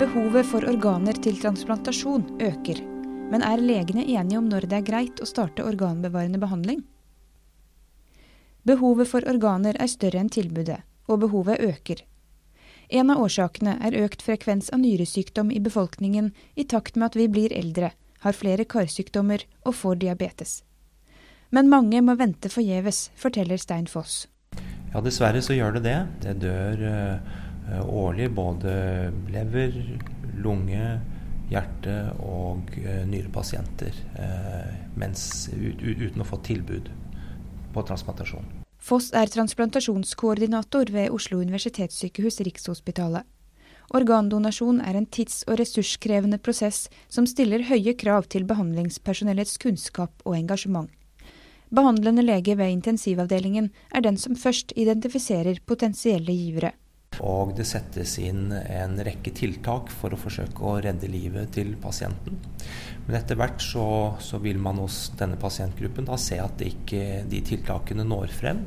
Behovet for organer til transplantasjon øker. Men er legene enige om når det er greit å starte organbevarende behandling? Behovet for organer er større enn tilbudet, og behovet øker. En av årsakene er økt frekvens av nyresykdom i befolkningen i takt med at vi blir eldre, har flere karsykdommer og får diabetes. Men mange må vente forgjeves, forteller Stein Foss. Ja, dessverre så gjør det det. Det dør uh, årlig både lever, lunge, hjerte- og uh, nyrepasienter uh, mens, uten å få tilbud på transplantasjon. Foss er transplantasjonskoordinator ved Oslo universitetssykehus Rikshospitalet. Organdonasjon er en tids- og ressurskrevende prosess som stiller høye krav til behandlingspersonellets kunnskap og engasjement. Behandlende lege ved intensivavdelingen er den som først identifiserer potensielle givere. Og det settes inn en rekke tiltak for å forsøke å redde livet til pasienten. Men etter hvert så, så vil man hos denne pasientgruppen da se at ikke de tiltakene når frem.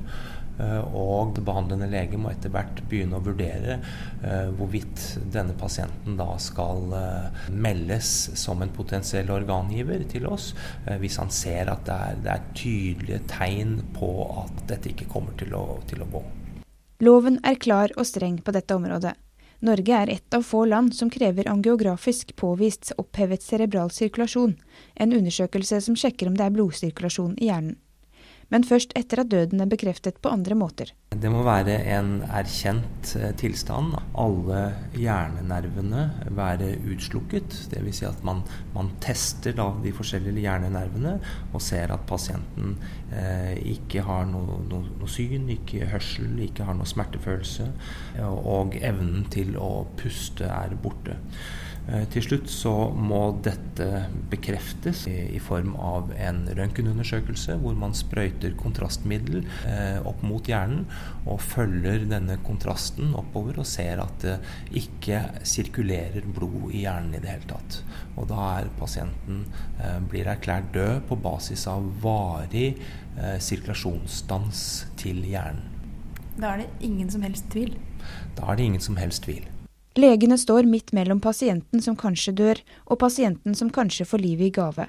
Eh, og behandlende lege må etter hvert begynne å vurdere uh, hvorvidt denne pasienten da skal uh, meldes som en potensiell organgiver til oss, hvis han ser at det er, det er, tydelige tegn på at dette ikke kommer til å, til å gå. Loven er klar og streng på dette området. Norge er ett av få land som krever angiografisk påvist opphevet cerebral sirkulasjon, en undersøkelse som sjekker om det er blodsirkulasjon i hjernen men først etter at døden er bekreftet på andre måter. Det må være en erkjent eh, tilstand. Alle hjernenervene være utslukket. Dvs. Si at man, man tester de forskjellige hjernenervene og ser at pasienten eh, ikke har noe, noe, noe, syn, ikke hørsel, ikke har noe smertefølelse, og evnen til å puste er borte. Eh, til slutt så må dette bekreftes i, form av en røntgenundersøkelse hvor man sprøyter kontrastmiddel eh, opp mot hjernen og følger denne kontrasten oppover og ser at det ikke sirkulerer blod i hjernen i det hele tatt. Og da er pasienten eh, blir erklært død på basis av varig sirkulasjonsstans til hjernen. Da er det ingen som helst tvil? Da er det ingen som helst tvil. Legene står midt mellom pasienten som kanskje dør, og pasienten som kanskje får livet i gave.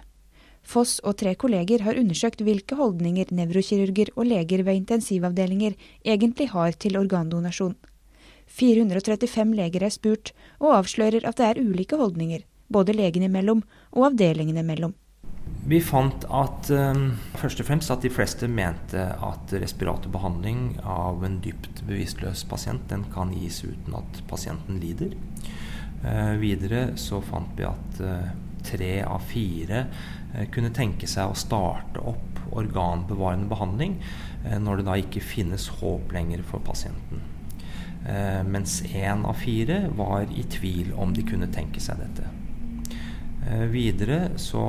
Foss og tre kolleger har undersøkt hvilke holdninger nevrokirurger og leger ved intensivavdelinger egentlig har til organdonasjon. 435 leger er spurt, og avslører at det er ulike holdninger, både legene imellom og avdelingene imellom. Vi fant at um, først og fremst at de fleste mente at respiratorbehandling av en dypt bevisstløs pasient den kan gis uten at pasienten lider. Uh, videre så fant vi at uh, tre av fire uh, kunne tenke seg å starte opp organbevarende behandling når det da ikke finnes håp lenger for pasienten. mens én av fire var i tvil om de kunne tenke seg dette. Eh, videre så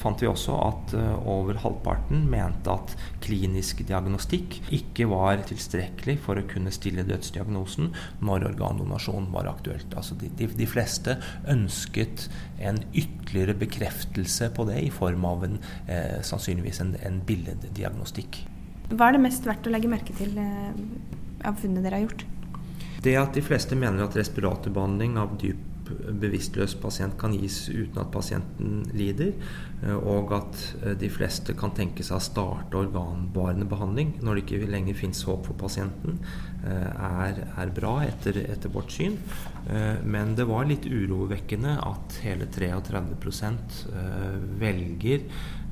fant vi også at eh, over halvparten mente at klinisk diagnostikk ikke var tilstrekkelig for å kunne stille dødsdiagnosen når organdonasjon var aktuelt. Altså de, de, de, fleste ønsket en ytterligere bekreftelse på det i form av en, eh, sannsynligvis en, en billeddiagnostikk. Hva er det mest verdt å legge merke til eh, av funnene dere har gjort? Det at de fleste mener at respiratorbehandling av dyp bevisstløs pasient kan gis uten at pasienten lider, eh, og at eh, de fleste kan tenke seg å starte organbarende behandling når det ikke lenger finnes håp for pasienten, eh, er, er bra etter, etter, vårt syn. Men det var litt urovekkende at hele 33% velger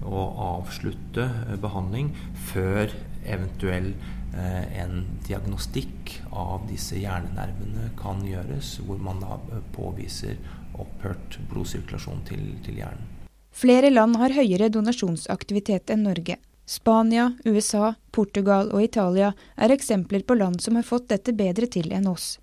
å avslutte behandling før eventuell Eh, en diagnostikk av disse hjernenervene kan gjøres, hvor man da eh, påviser opphørt blodsirkulasjon til, til hjernen. Flere land har høyere donasjonsaktivitet enn Norge. Spania, USA, Portugal og Italia er eksempler på land som har fått dette bedre til enn oss.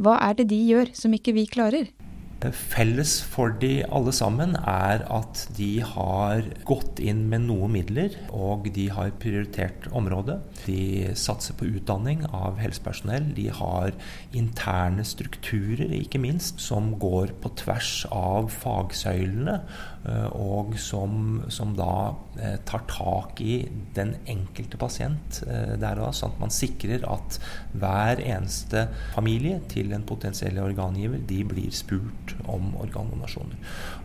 Hva er det de gjør som ikke vi klarer? Felles for de alle sammen er at de har gått inn med noe midler, og de har prioritert området. De satser på utdanning av helsepersonell. De har interne strukturer, ikke minst, som går på tvers av fagsøylene, eh, og som, som da eh, tar tak i den enkelte pasient der der da, sånn at man sikrer at hver eneste familie til en potensiell organgiver, de blir spurt rapport om organdonasjoner.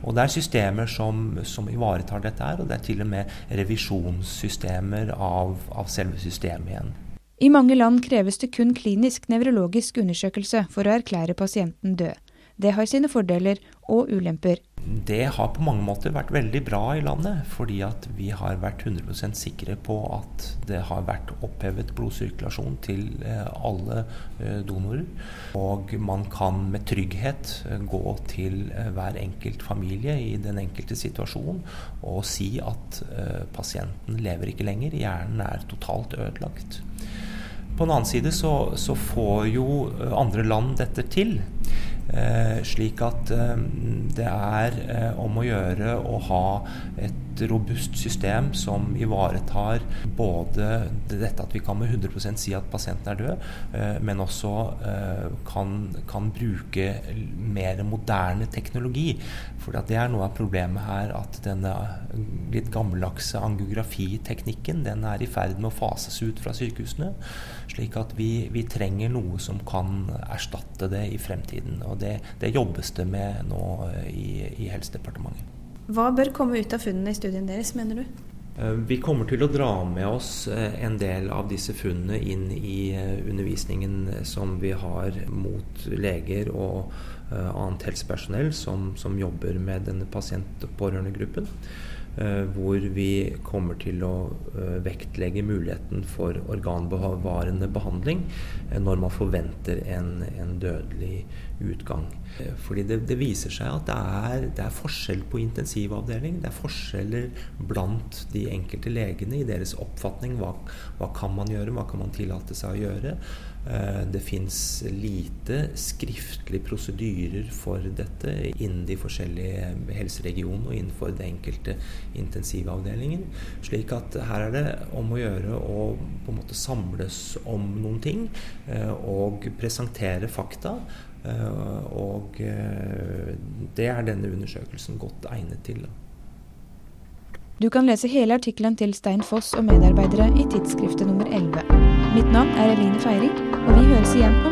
Og Det er systemer som, som ivaretar dette her, og det er til og med revisjonssystemer av, av selve systemet igjen. I mange land kreves det kun klinisk nevrologisk undersøkelse for å erklære pasienten død. Det har sine fordeler og ulemper. Det har på mange måter vært veldig bra i landet, fordi at vi har vært 100% sikre på at det har vært opphevet blodsirkulasjon til eh, alle eh, donorer. Og man kan med trygghet eh, gå til hver enkelt familie i den enkelte situasjon og si at pasienten lever ikke lenger, hjernen er totalt ødelagt. På den annen side så, så får jo andre land dette til. Eh, slik at eh, det er eh, om å gjøre å ha et robust system som ivaretar både dette at vi kan med 100% si at pasienten er død, men også kan, kan bruke mer moderne teknologi. For det er noe av problemet her at denne litt gammeldagse angiografiteknikken den er i ferd med å fases ut fra sykehusene. Slik at vi, vi trenger noe som kan erstatte det i fremtiden. Og det, det jobbes det med nå eh, i, i Helsedepartementet. Hva bør komme ut av funnene i studien deres, mener du? Eh, vi kommer til å dra med oss eh, en del av disse funnene inn i undervisningen som vi har mot leger og annet helsepersonell som, som jobber med denne pasient- og pårørendegruppen. Eh, hvor vi kommer til å eh, vektlegge muligheten for organbevarende behandling eh, når man forventer en, en dødelig utgang. Fordi det, det, viser seg at det er, det er, forskjell på intensivavdeling. Det er forskjeller blant de enkelte legene i deres oppfatning. Hva, hva kan man gjøre, hva kan man tillate seg å gjøre? Det fins lite skriftlige prosedyrer for dette innen de forskjellige helseregionene og innenfor det enkelte intensivavdelingen. Slik at her er det om å gjøre å på en måte samles om noen ting eh, og presentere fakta. Eh, og det er denne undersøkelsen godt egnet til. Du kan lese hele artikkelen til Stein Foss og medarbeidere i tidsskriftet nummer 11. Mitt navn er Eline Feiring, og vi høres igjen uker.